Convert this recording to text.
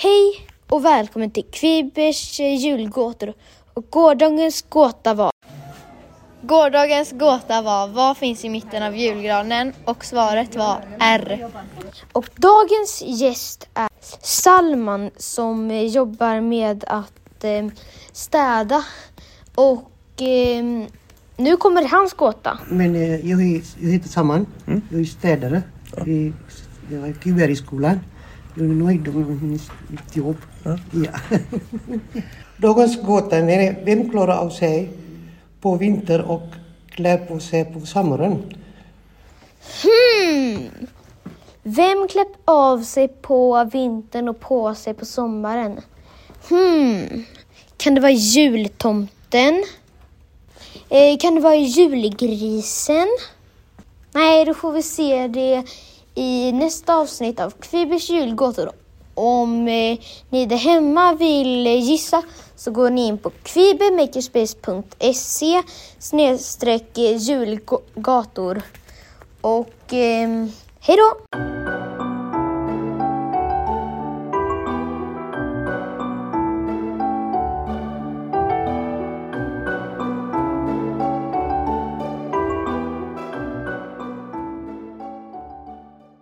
Hej och välkommen till Kvibers eh, julgåtor. Och gårdagens gåta var... Gårdagens gåta var vad finns i mitten av julgranen? Och svaret var R. Och dagens gäst är Salman som eh, jobbar med att eh, städa. Och eh, nu kommer hans gåta. Men eh, jag, jag heter Saman. Jag är städare. I, jag tyvärr i skolan. Jag är nöjd med mitt jobb. Ja. Dagens gåta är vem klarar av sig på vinter och klär på sig på sommaren? Hmm. Vem klär av sig på vintern och på sig på sommaren? Hmm. Kan det vara jultomten? Eh, kan det vara julgrisen? Nej, då får vi se det i nästa avsnitt av Kvibers julgåtor. Om eh, ni där hemma vill eh, gissa så går ni in på kvibermakerspace.se snedstreck julgator. Och eh, hej då!